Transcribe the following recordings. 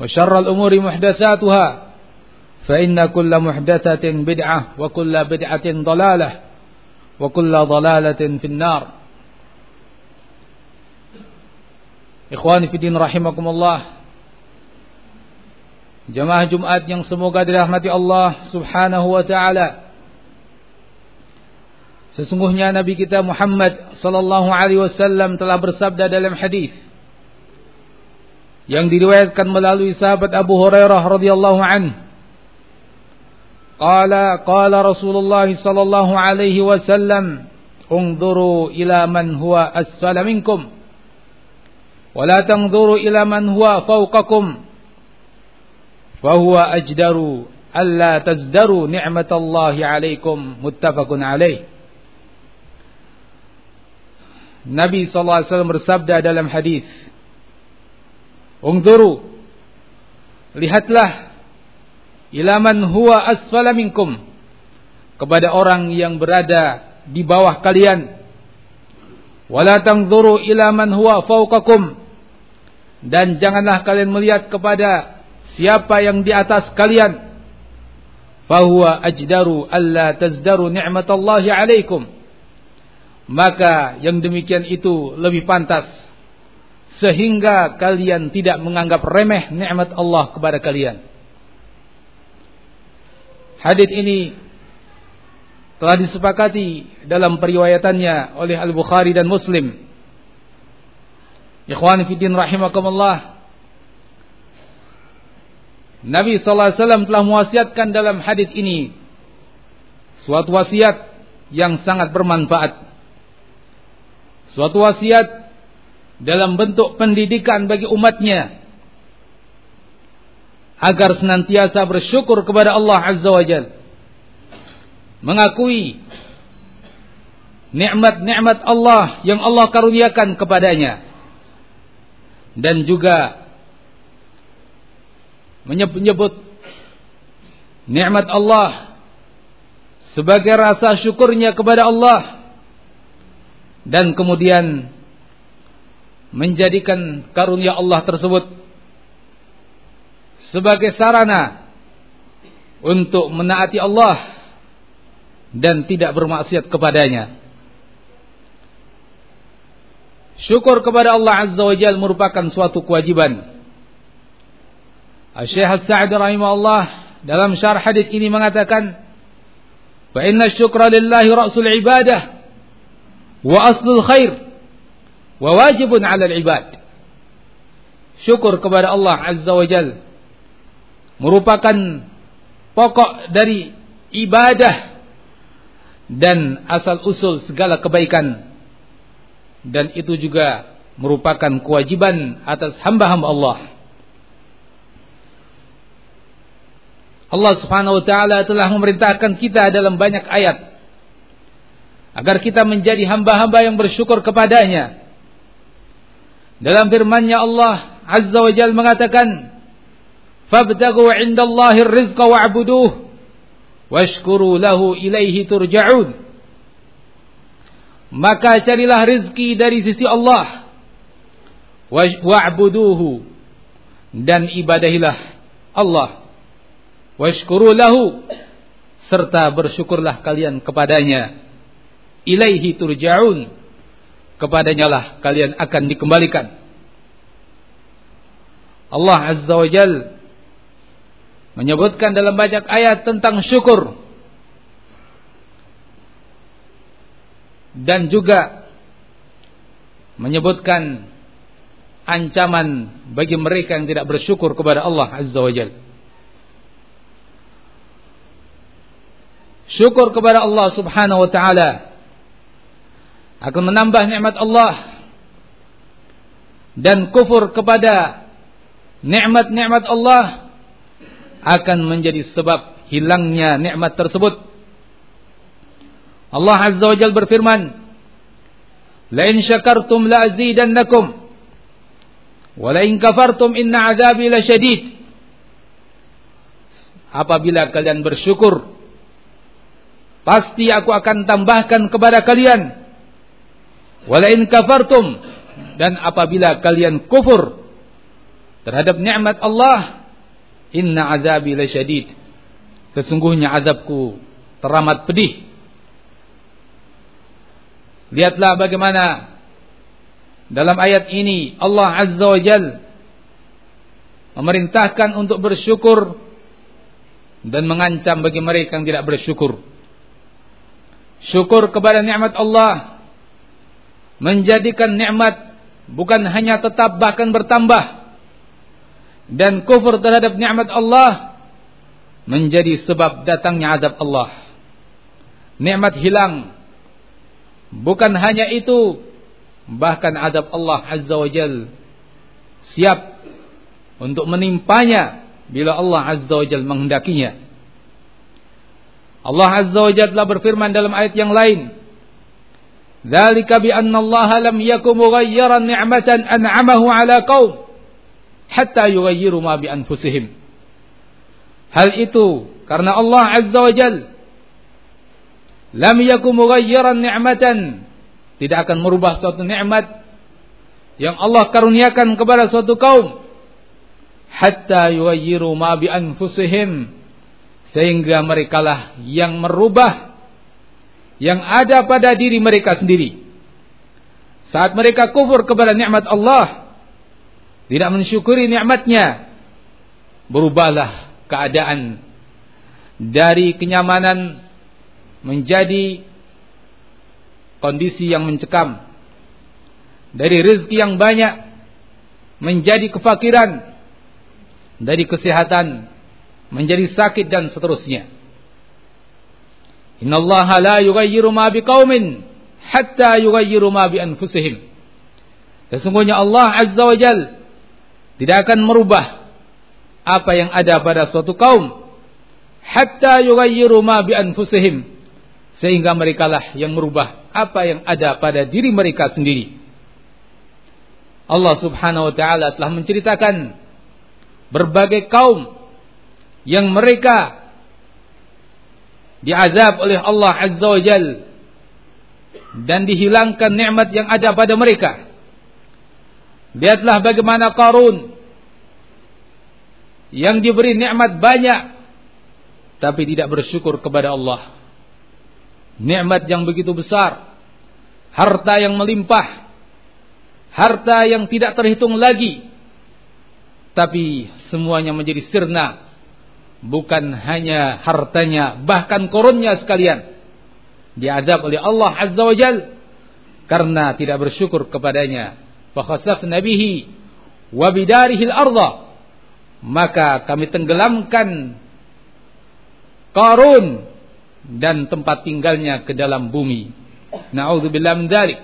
وشر الأمور محدثاتها فإن كل محدثة بدعة وكل بدعة ضلالة وكل ضلالة في النار Ikhwani Fidin Rahimakumullah Jamaah Jumat yang semoga dirahmati Allah Subhanahu wa ta'ala Sesungguhnya Nabi kita Muhammad sallallahu alaihi wasallam telah bersabda dalam hadis yang diriwayatkan melalui sahabat Abu Hurairah radhiyallahu anhu. Qala qala Rasulullah sallallahu alaihi wasallam unzuru ila man huwa asfala minkum wa la tanzuru ila man huwa fawqakum fa huwa ajdaru alla tazdaru ni'matallahi alaikum muttafaqun alaih. Nabi sallallahu alaihi wasallam bersabda dalam hadis Ungduru. Lihatlah Ilaman huwa asfala minkum. Kepada orang yang berada Di bawah kalian. Wala tangzuru ilaman huwa fauqakum Dan janganlah kalian melihat kepada Siapa yang di atas kalian. Fahuwa ajdaru Alla tazdaru ni'matallahi alaikum. Maka yang demikian itu lebih pantas sehingga kalian tidak menganggap remeh nikmat Allah kepada kalian. Hadis ini telah disepakati dalam periwayatannya oleh Al-Bukhari dan Muslim. Ikhwan fillah rahimakumullah. Nabi sallallahu alaihi wasallam telah mewasiatkan dalam hadis ini suatu wasiat yang sangat bermanfaat. Suatu wasiat dalam bentuk pendidikan bagi umatnya. Agar senantiasa bersyukur kepada Allah Azza wa Jal. Mengakui nikmat-nikmat Allah yang Allah karuniakan kepadanya. Dan juga menyebut nikmat Allah sebagai rasa syukurnya kepada Allah. Dan kemudian menjadikan karunia Allah tersebut sebagai sarana untuk menaati Allah dan tidak bermaksiat kepadanya. Syukur kepada Allah Azza wa Jalla merupakan suatu kewajiban. Syekh Sa'd rahimahullah dalam syarh hadis ini mengatakan, "Fa inna syukra lillahi ra'sul ibadah wa aslul khair." Wa wajibun 'alal ibad. Syukur kepada Allah Azza wa Jal merupakan pokok dari ibadah dan asal usul segala kebaikan dan itu juga merupakan kewajiban atas hamba-hamba Allah. Allah Subhanahu wa taala telah memerintahkan kita dalam banyak ayat agar kita menjadi hamba-hamba yang bersyukur kepadanya Dalam firman-Nya Allah Azza wa Jalla mengatakan, fabtaghu 'indallahi ar-rizqa wa'buduh washkuru lahu ilaihi turja'un. Maka carilah rizki dari sisi Allah. Wa'buduhu. Dan ibadahilah Allah. Washkuru lahu. Serta bersyukurlah kalian kepadanya. Ilaihi turja'un kepadanya lah kalian akan dikembalikan Allah Azza wa Jal menyebutkan dalam banyak ayat tentang syukur dan juga menyebutkan ancaman bagi mereka yang tidak bersyukur kepada Allah Azza wa Jal. Syukur kepada Allah Subhanahu wa taala akan menambah nikmat Allah dan kufur kepada nikmat-nikmat Allah akan menjadi sebab hilangnya nikmat tersebut. Allah Azza wa Jalla berfirman, "La in syakartum la azidannakum wa la kafartum inna 'adzabi lasyadid." Apabila kalian bersyukur, pasti aku akan tambahkan kepada kalian. Wa la in kafartum dan apabila kalian kufur terhadap nikmat Allah, inna 'adzabi lasyadid. Sesungguhnya azabku teramat pedih. Lihatlah bagaimana dalam ayat ini Allah Azza wa Jal memerintahkan untuk bersyukur dan mengancam bagi mereka yang tidak bersyukur. Syukur kepada nikmat Allah menjadikan nikmat bukan hanya tetap bahkan bertambah dan kufur terhadap nikmat Allah menjadi sebab datangnya azab Allah. Nikmat hilang Bukan hanya itu, bahkan adab Allah Azza wa Jal siap untuk menimpanya bila Allah Azza wa Jal menghendakinya. Allah Azza wa Jalla telah berfirman dalam ayat yang lain, Hal itu karena Allah Azza wa Jalla lam yakum mughayyiran ni'matan tidak akan merubah suatu nikmat yang Allah karuniakan kepada suatu kaum hatta yughayyiru ma bi anfusihim sehingga merekalah yang merubah yang ada pada diri mereka sendiri saat mereka kufur kepada nikmat Allah tidak mensyukuri nikmatnya berubahlah keadaan dari kenyamanan menjadi kondisi yang mencekam. Dari rezeki yang banyak menjadi kefakiran. Dari kesehatan menjadi sakit dan seterusnya. Inna Allah la yughayyiru ma biqaumin hatta yughayyiru ma bi anfusihim. Sesungguhnya Allah Azza wa Jal tidak akan merubah apa yang ada pada suatu kaum hatta yughayyiru ma bi anfusihim sehingga mereka lah yang merubah apa yang ada pada diri mereka sendiri. Allah Subhanahu wa taala telah menceritakan berbagai kaum yang mereka diazab oleh Allah Azza wa Jal. Dan dihilangkan nikmat yang ada pada mereka. Lihatlah bagaimana Qarun. Yang diberi nikmat banyak tapi tidak bersyukur kepada Allah. Nikmat yang begitu besar, harta yang melimpah, harta yang tidak terhitung lagi, tapi semuanya menjadi sirna, bukan hanya hartanya, bahkan korunnya sekalian diadab oleh Allah Azza wa Jal karena tidak bersyukur kepadanya. Fakhasafna bihi wa bidarihi al-ardha maka kami tenggelamkan Qarun dan tempat tinggalnya ke dalam bumi. Nauzubillah min dzalik.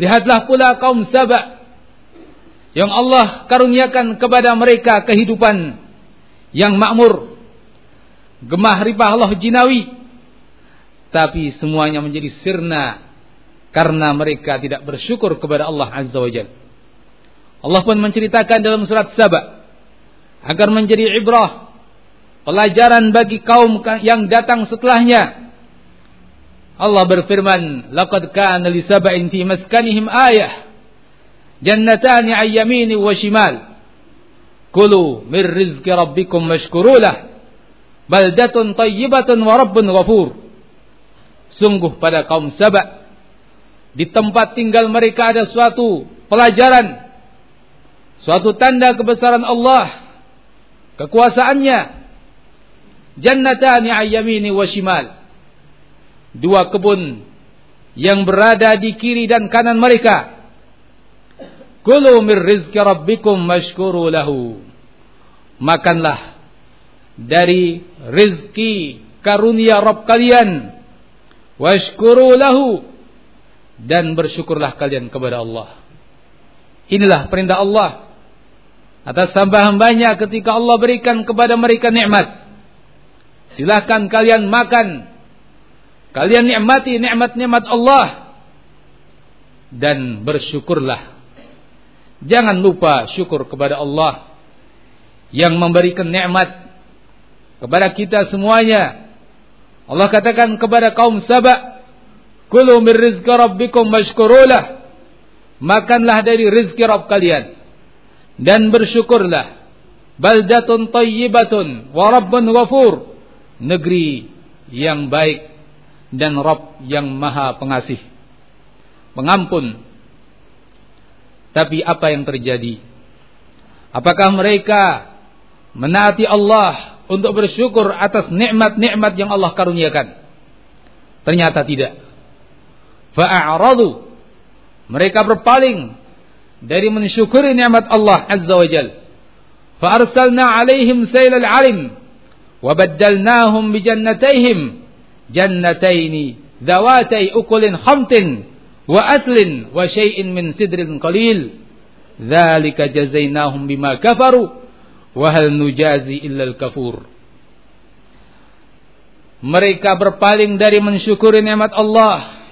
Lihatlah pula kaum Saba yang Allah karuniakan kepada mereka kehidupan yang makmur. Gemah ripah Allah jinawi. Tapi semuanya menjadi sirna karena mereka tidak bersyukur kepada Allah Azza wa. Allah pun menceritakan dalam surat Saba agar menjadi ibrah pelajaran bagi kaum yang datang setelahnya Allah berfirman laqad kana li sab'in fi maskanihim ayah jannatani an yamini wa shimal kulu min rizqi rabbikum mashkurulah baldatun tayyibatun wa rabbun ghafur. Sungguh pada kaum Saba di tempat tinggal mereka ada suatu pelajaran suatu tanda kebesaran Allah kekuasaannya. Jannatani ayyamini wa shimal. Dua kebun yang berada di kiri dan kanan mereka Kulu mir rizki rabbikum mashkuru lahu. Makanlah dari rizki karunia Rabb kalian. Washkuru lahu. Dan bersyukurlah kalian kepada Allah. Inilah perintah Allah. Atas hamba-hambanya ketika Allah berikan kepada mereka nikmat. Silahkan kalian makan. Kalian nikmati nikmat-nikmat Allah. Dan bersyukurlah Jangan lupa syukur kepada Allah yang memberikan nikmat kepada kita semuanya. Allah katakan kepada kaum Saba, "Kulu min rizqi rabbikum washkurulah." Makanlah dari rezeki Rabb kalian dan bersyukurlah. Baldatun tayyibatun wa rabbun ghafur. Negeri yang baik dan Rabb yang Maha Pengasih. Pengampun tapi apa yang terjadi? Apakah mereka menaati Allah untuk bersyukur atas nikmat-nikmat yang Allah karuniakan? Ternyata tidak. Fa'aradu. Mereka berpaling dari mensyukuri nikmat Allah Azza wa Jal. Fa'arsalna alaihim sailal alim. Wabaddalnahum bijannatayhim. Jannataini. Dhawatai ukulin khamtin wa aslin wa syai'in min sidrin qalil. Dzalika jazainahum bima kafaru. Wa hal nujazi illa al kafur. Mereka berpaling dari mensyukuri nikmat Allah.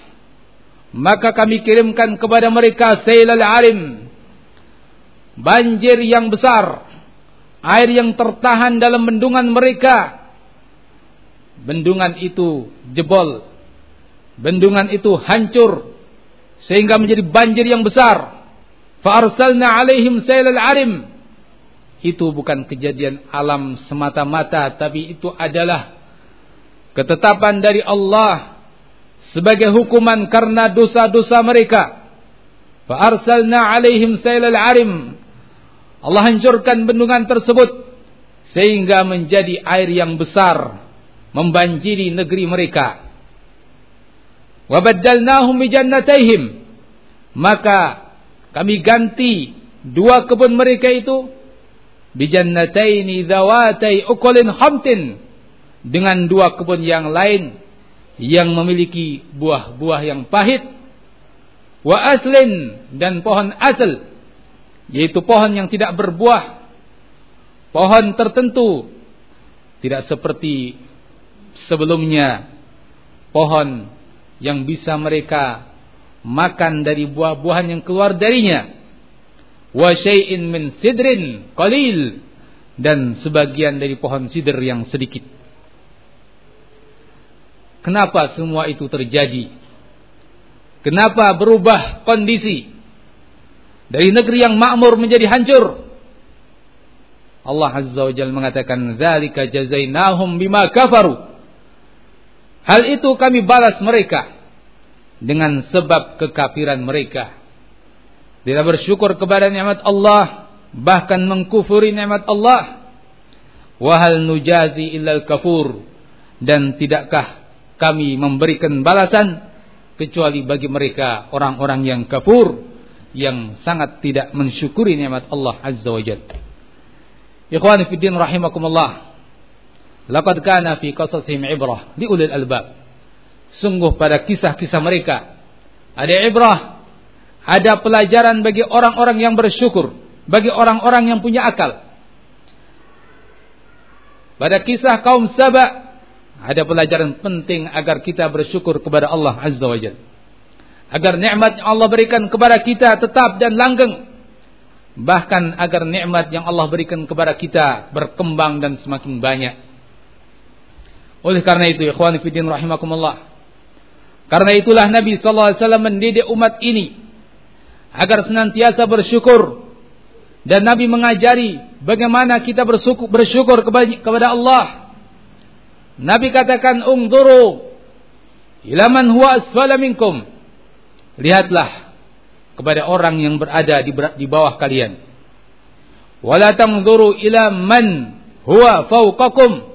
Maka kami kirimkan kepada mereka sailal alim. Banjir yang besar. Air yang tertahan dalam bendungan mereka. Bendungan itu jebol. Bendungan itu hancur sehingga menjadi banjir yang besar. Fa'arsalna alaihim sailal arim. Itu bukan kejadian alam semata-mata, tapi itu adalah ketetapan dari Allah sebagai hukuman karena dosa-dosa mereka. Fa'arsalna alaihim sailal arim. Allah hancurkan bendungan tersebut sehingga menjadi air yang besar membanjiri negeri mereka. Wabaddalnahum bijannatayhim. Maka kami ganti dua kebun mereka itu. Bijannataini dhawatai ukulin khamtin. Dengan dua kebun yang lain yang memiliki buah-buah yang pahit. Wa aslin dan pohon asal. Yaitu pohon yang tidak berbuah. Pohon tertentu. Tidak seperti sebelumnya pohon yang bisa mereka makan dari buah-buahan yang keluar darinya. Wa syai'in min sidrin qalil. Dan sebagian dari pohon sidr yang sedikit. Kenapa semua itu terjadi? Kenapa berubah kondisi? Dari negeri yang makmur menjadi hancur. Allah Azza wa Jalla mengatakan zalika jazainahum bima kafaru Hal itu kami balas mereka dengan sebab kekafiran mereka. Tidak bersyukur kepada nikmat Allah, bahkan mengkufuri nikmat Allah. Wahal nujazi illal kafur dan tidakkah kami memberikan balasan kecuali bagi mereka orang-orang yang kafur yang sangat tidak mensyukuri nikmat Allah Azza wa Jalla. Ikhwani fi din rahimakumullah. Laqad kana fi qasasihim ibrah li ulil albab. Sungguh pada kisah-kisah mereka ada ibrah, ada pelajaran bagi orang-orang yang bersyukur, bagi orang-orang yang punya akal. Pada kisah kaum Saba ada pelajaran penting agar kita bersyukur kepada Allah Azza wa Jalla. Agar nikmat yang Allah berikan kepada kita tetap dan langgeng. bahkan agar nikmat yang Allah berikan kepada kita berkembang dan semakin banyak. Oleh karena itu, ikhwan fillah rahimakumullah. Karena itulah Nabi sallallahu alaihi wasallam mendidik umat ini agar senantiasa bersyukur dan Nabi mengajari bagaimana kita bersyukur, bersyukur kepada Allah. Nabi katakan, "Ungduru ila man huwa asfala minkum." Lihatlah kepada orang yang berada di, di bawah kalian. Wala tanzuru ila man huwa fawqakum.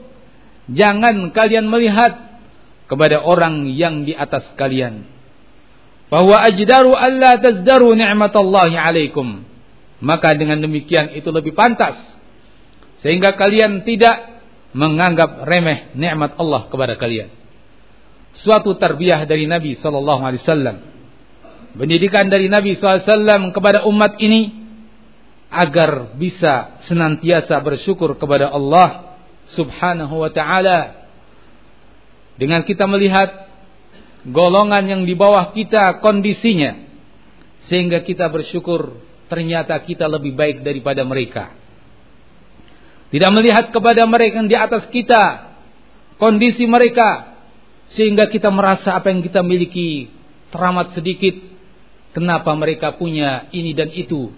Jangan kalian melihat kepada orang yang di atas kalian. Bahwa ajdaru alla tazdaru ni'matallahi alaikum. Maka dengan demikian itu lebih pantas. Sehingga kalian tidak menganggap remeh nikmat Allah kepada kalian. Suatu tarbiyah dari Nabi sallallahu alaihi wasallam pendidikan dari Nabi SAW kepada umat ini agar bisa senantiasa bersyukur kepada Allah Subhanahu wa taala dengan kita melihat golongan yang di bawah kita kondisinya sehingga kita bersyukur ternyata kita lebih baik daripada mereka tidak melihat kepada mereka yang di atas kita kondisi mereka sehingga kita merasa apa yang kita miliki teramat sedikit Kenapa mereka punya ini dan itu?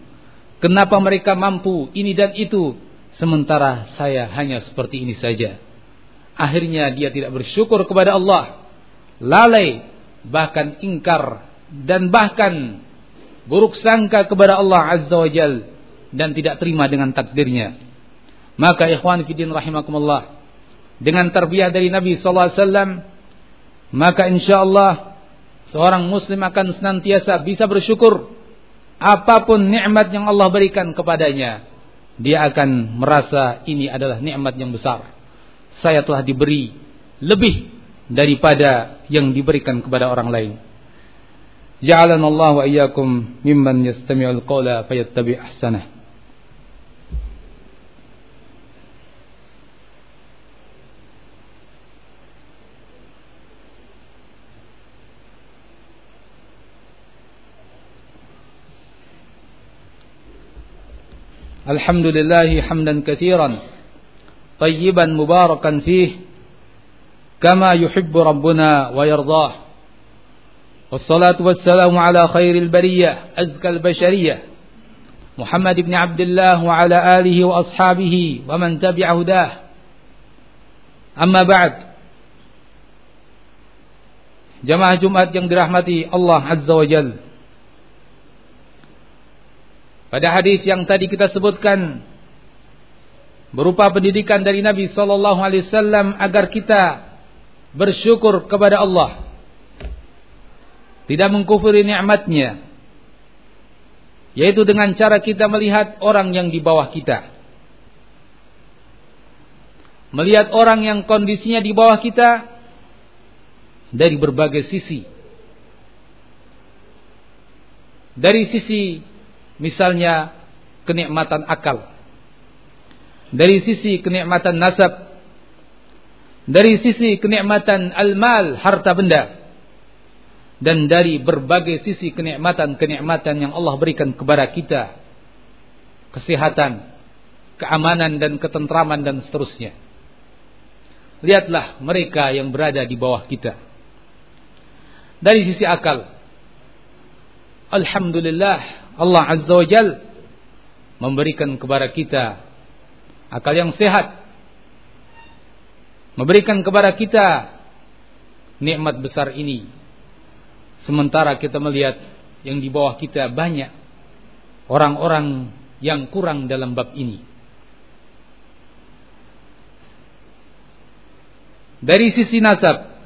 Kenapa mereka mampu ini dan itu? Sementara saya hanya seperti ini saja. Akhirnya dia tidak bersyukur kepada Allah. Lalai, bahkan ingkar, dan bahkan buruk sangka kepada Allah Azza wa Jal. Dan tidak terima dengan takdirnya. Maka ikhwan fidin rahimakumullah. Dengan terbiah dari Nabi SAW. Maka insya Allah seorang muslim akan senantiasa bisa bersyukur apa pun nikmat yang Allah berikan kepadanya dia akan merasa ini adalah nikmat yang besar. Saya telah diberi lebih daripada yang diberikan kepada orang lain. Ja'alana Allah wa iyyakum mimman yastami'ul qawla fayattabi' ahsanah الحمد لله حمدا كثيرا طيبا مباركا فيه كما يحب ربنا ويرضاه. والصلاة والسلام على خير البرية أزكى البشرية. محمد بن عبد الله وعلى آله وأصحابه ومن تبع هداه. أما بعد جماعة جمعة yang dirahmati Allah Azza wa Jalla Pada hadis yang tadi kita sebutkan berupa pendidikan dari Nabi sallallahu alaihi wasallam agar kita bersyukur kepada Allah. Tidak mengkufuri nikmatnya. Yaitu dengan cara kita melihat orang yang di bawah kita. Melihat orang yang kondisinya di bawah kita dari berbagai sisi. Dari sisi Misalnya kenikmatan akal. Dari sisi kenikmatan nasab. Dari sisi kenikmatan al-mal, harta benda. Dan dari berbagai sisi kenikmatan-kenikmatan yang Allah berikan kepada kita. Kesehatan, keamanan dan ketentraman dan seterusnya. Lihatlah mereka yang berada di bawah kita. Dari sisi akal. Alhamdulillah Allah Azza wa Jal memberikan kepada kita akal yang sehat. Memberikan kepada kita nikmat besar ini. Sementara kita melihat yang di bawah kita banyak orang-orang yang kurang dalam bab ini. Dari sisi nasab,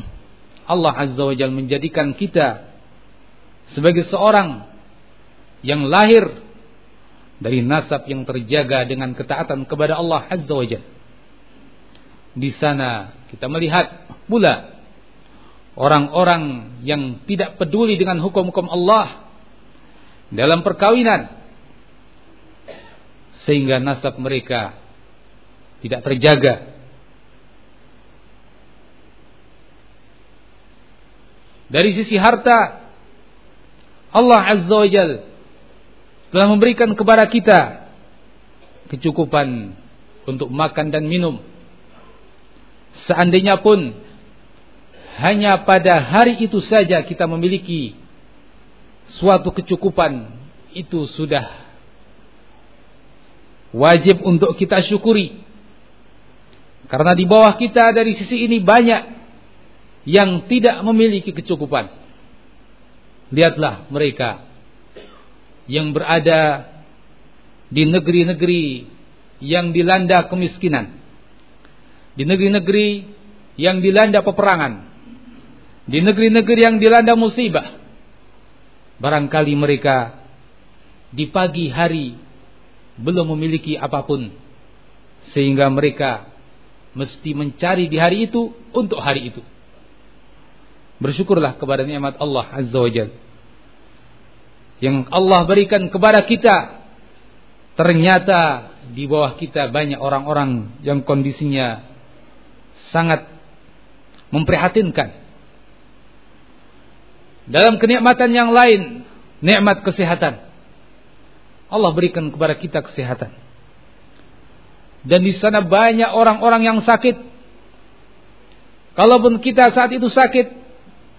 Allah Azza wa Jal menjadikan kita sebagai seorang yang lahir dari nasab yang terjaga dengan ketaatan kepada Allah Azza wa. Di sana kita melihat pula orang-orang yang tidak peduli dengan hukum-hukum Allah dalam perkawinan sehingga nasab mereka tidak terjaga. Dari sisi harta Allah Azza wa Jalla telah memberikan kepada kita kecukupan untuk makan dan minum. Seandainya pun hanya pada hari itu saja kita memiliki suatu kecukupan, itu sudah wajib untuk kita syukuri. Karena di bawah kita dari sisi ini banyak yang tidak memiliki kecukupan. Lihatlah mereka yang berada di negeri-negeri yang dilanda kemiskinan. Di negeri-negeri yang dilanda peperangan. Di negeri-negeri yang dilanda musibah. Barangkali mereka di pagi hari belum memiliki apa pun. Sehingga mereka mesti mencari di hari itu untuk hari itu. Bersyukurlah kepada nikmat Allah Azza wa Jalla yang Allah berikan kepada kita ternyata di bawah kita banyak orang-orang yang kondisinya sangat memprihatinkan. Dalam kenikmatan yang lain nikmat kesehatan. Allah berikan kepada kita kesehatan. Dan di sana banyak orang-orang yang sakit. Kalaupun kita saat itu sakit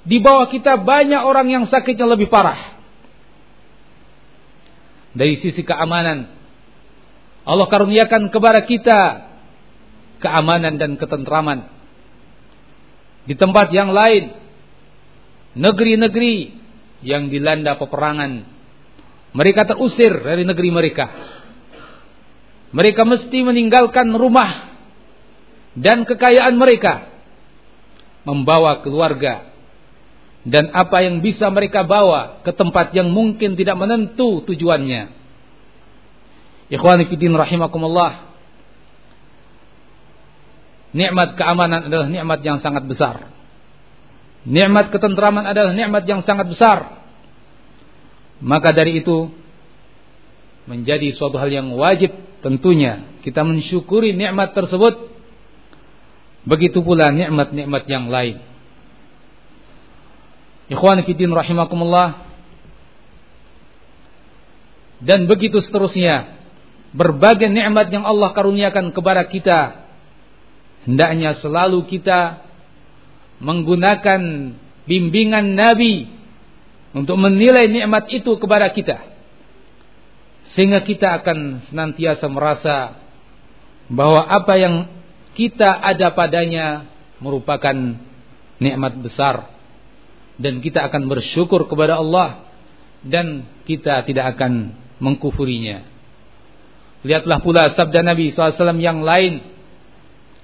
di bawah kita banyak orang yang sakitnya lebih parah dari sisi keamanan. Allah karuniakan kepada kita keamanan dan ketentraman. Di tempat yang lain, negeri-negeri yang dilanda peperangan, mereka terusir dari negeri mereka. Mereka mesti meninggalkan rumah dan kekayaan mereka, membawa keluarga dan apa yang bisa mereka bawa ke tempat yang mungkin tidak menentu tujuannya. Ikhwani fiddin rahimakumullah. Nikmat keamanan adalah nikmat yang sangat besar. Nikmat ketentraman adalah nikmat yang sangat besar. Maka dari itu menjadi suatu hal yang wajib tentunya kita mensyukuri nikmat tersebut. Begitu pula nikmat-nikmat yang lain. Ikhwan fiddin rahimakumullah. Dan begitu seterusnya. Berbagai nikmat yang Allah karuniakan kepada kita. Hendaknya selalu kita menggunakan bimbingan Nabi untuk menilai nikmat itu kepada kita. Sehingga kita akan senantiasa merasa bahwa apa yang kita ada padanya merupakan nikmat besar dan kita akan bersyukur kepada Allah dan kita tidak akan mengkufurinya. Lihatlah pula sabda Nabi SAW yang lain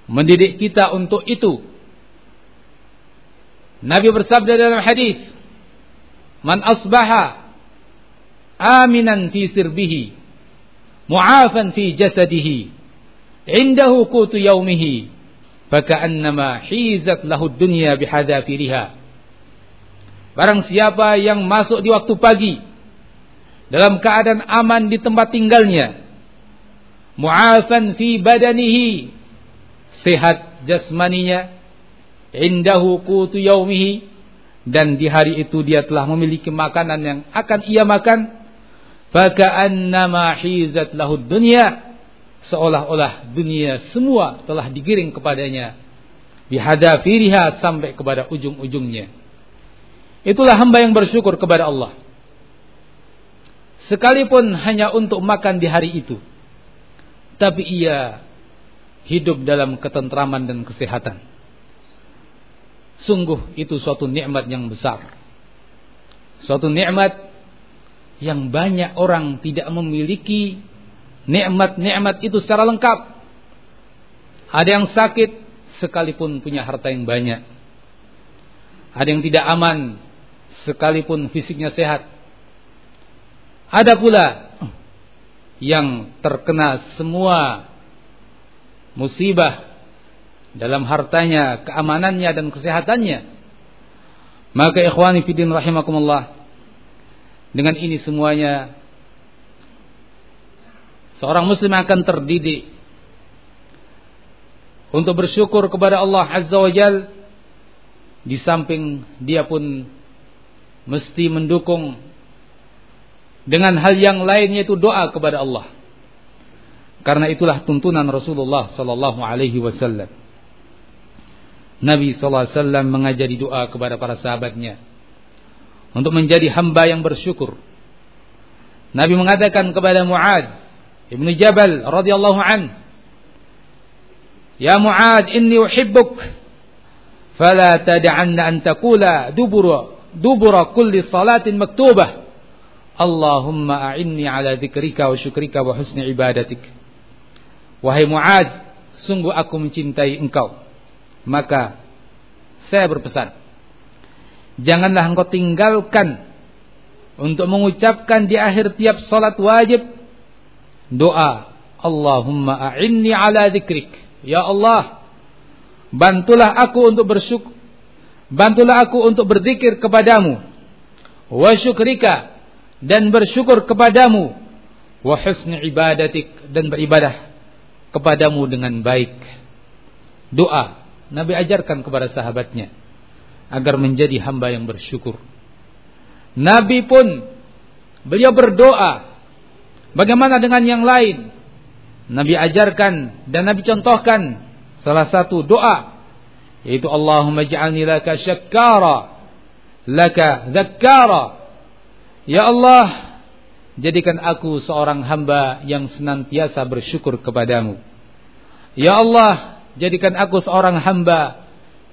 mendidik kita untuk itu. Nabi bersabda dalam hadis, "Man asbaha aminan fi sirbihi, mu'afan fi jasadihi, indahu qutu yaumihi, faka'annama hizat lahu dunya bihadafiriha." Barang siapa yang masuk di waktu pagi dalam keadaan aman di tempat tinggalnya, mu'afan fi badanihi, sehat jasmaninya, indahu qutu yaumihi dan di hari itu dia telah memiliki makanan yang akan ia makan, hizat lahu dunya seolah-olah dunia semua telah digiring kepadanya bihadafiriha sampai kepada ujung-ujungnya. Itulah hamba yang bersyukur kepada Allah. Sekalipun hanya untuk makan di hari itu. Tapi ia hidup dalam ketentraman dan kesehatan. Sungguh itu suatu nikmat yang besar. Suatu nikmat yang banyak orang tidak memiliki nikmat-nikmat itu secara lengkap. Ada yang sakit sekalipun punya harta yang banyak. Ada yang tidak aman sekalipun fisiknya sehat. Ada pula yang terkena semua musibah dalam hartanya, keamanannya dan kesehatannya. Maka ikhwani fidin rahimakumullah dengan ini semuanya seorang muslim akan terdidik untuk bersyukur kepada Allah Azza wa Jal di samping dia pun mesti mendukung dengan hal yang lain yaitu doa kepada Allah. Karena itulah tuntunan Rasulullah sallallahu alaihi wasallam. Nabi sallallahu alaihi wasallam mengajari doa kepada para sahabatnya untuk menjadi hamba yang bersyukur. Nabi mengatakan kepada Muad ibnu Jabal radhiyallahu an, "Ya Muad, inni uhibbuk, fala tad'anna an taqula dubura dubura kulli salatin maktubah." Allahumma a'inni ala dzikrika wa syukrika wa husni ibadatik. Wahai Muad, sungguh aku mencintai engkau. Maka saya berpesan, janganlah engkau tinggalkan untuk mengucapkan di akhir tiap salat wajib doa Allahumma a'inni ala dzikrik. Ya Allah, bantulah aku untuk bersyukur. Bantulah aku untuk berzikir kepadamu. Wa syukrika dan bersyukur kepadamu. Wa husni ibadatik dan beribadah kepadamu dengan baik. Doa Nabi ajarkan kepada sahabatnya agar menjadi hamba yang bersyukur. Nabi pun beliau berdoa. Bagaimana dengan yang lain? Nabi ajarkan dan Nabi contohkan salah satu doa yaitu Allahumma ja'alni laka syakkara laka dzakkara. Ya Allah, Jadikan aku seorang hamba yang senantiasa bersyukur kepadamu. Ya Allah, jadikan aku seorang hamba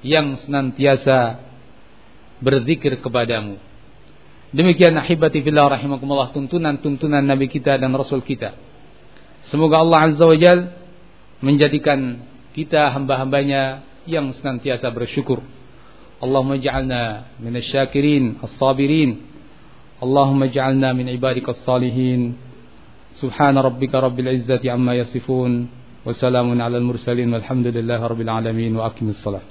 yang senantiasa berzikir kepadamu. Demikian ahibati fillah rahimakumullah tuntunan-tuntunan Nabi kita dan Rasul kita. Semoga Allah Azza wa Jal menjadikan kita hamba-hambanya yang senantiasa bersyukur. Allahumma ja'alna minasyakirin as-sabirin اللهم اجعلنا من عبادك الصالحين سبحان ربك رب العزة عما يصفون وسلام على المرسلين والحمد لله رب العالمين وأقم الصلاة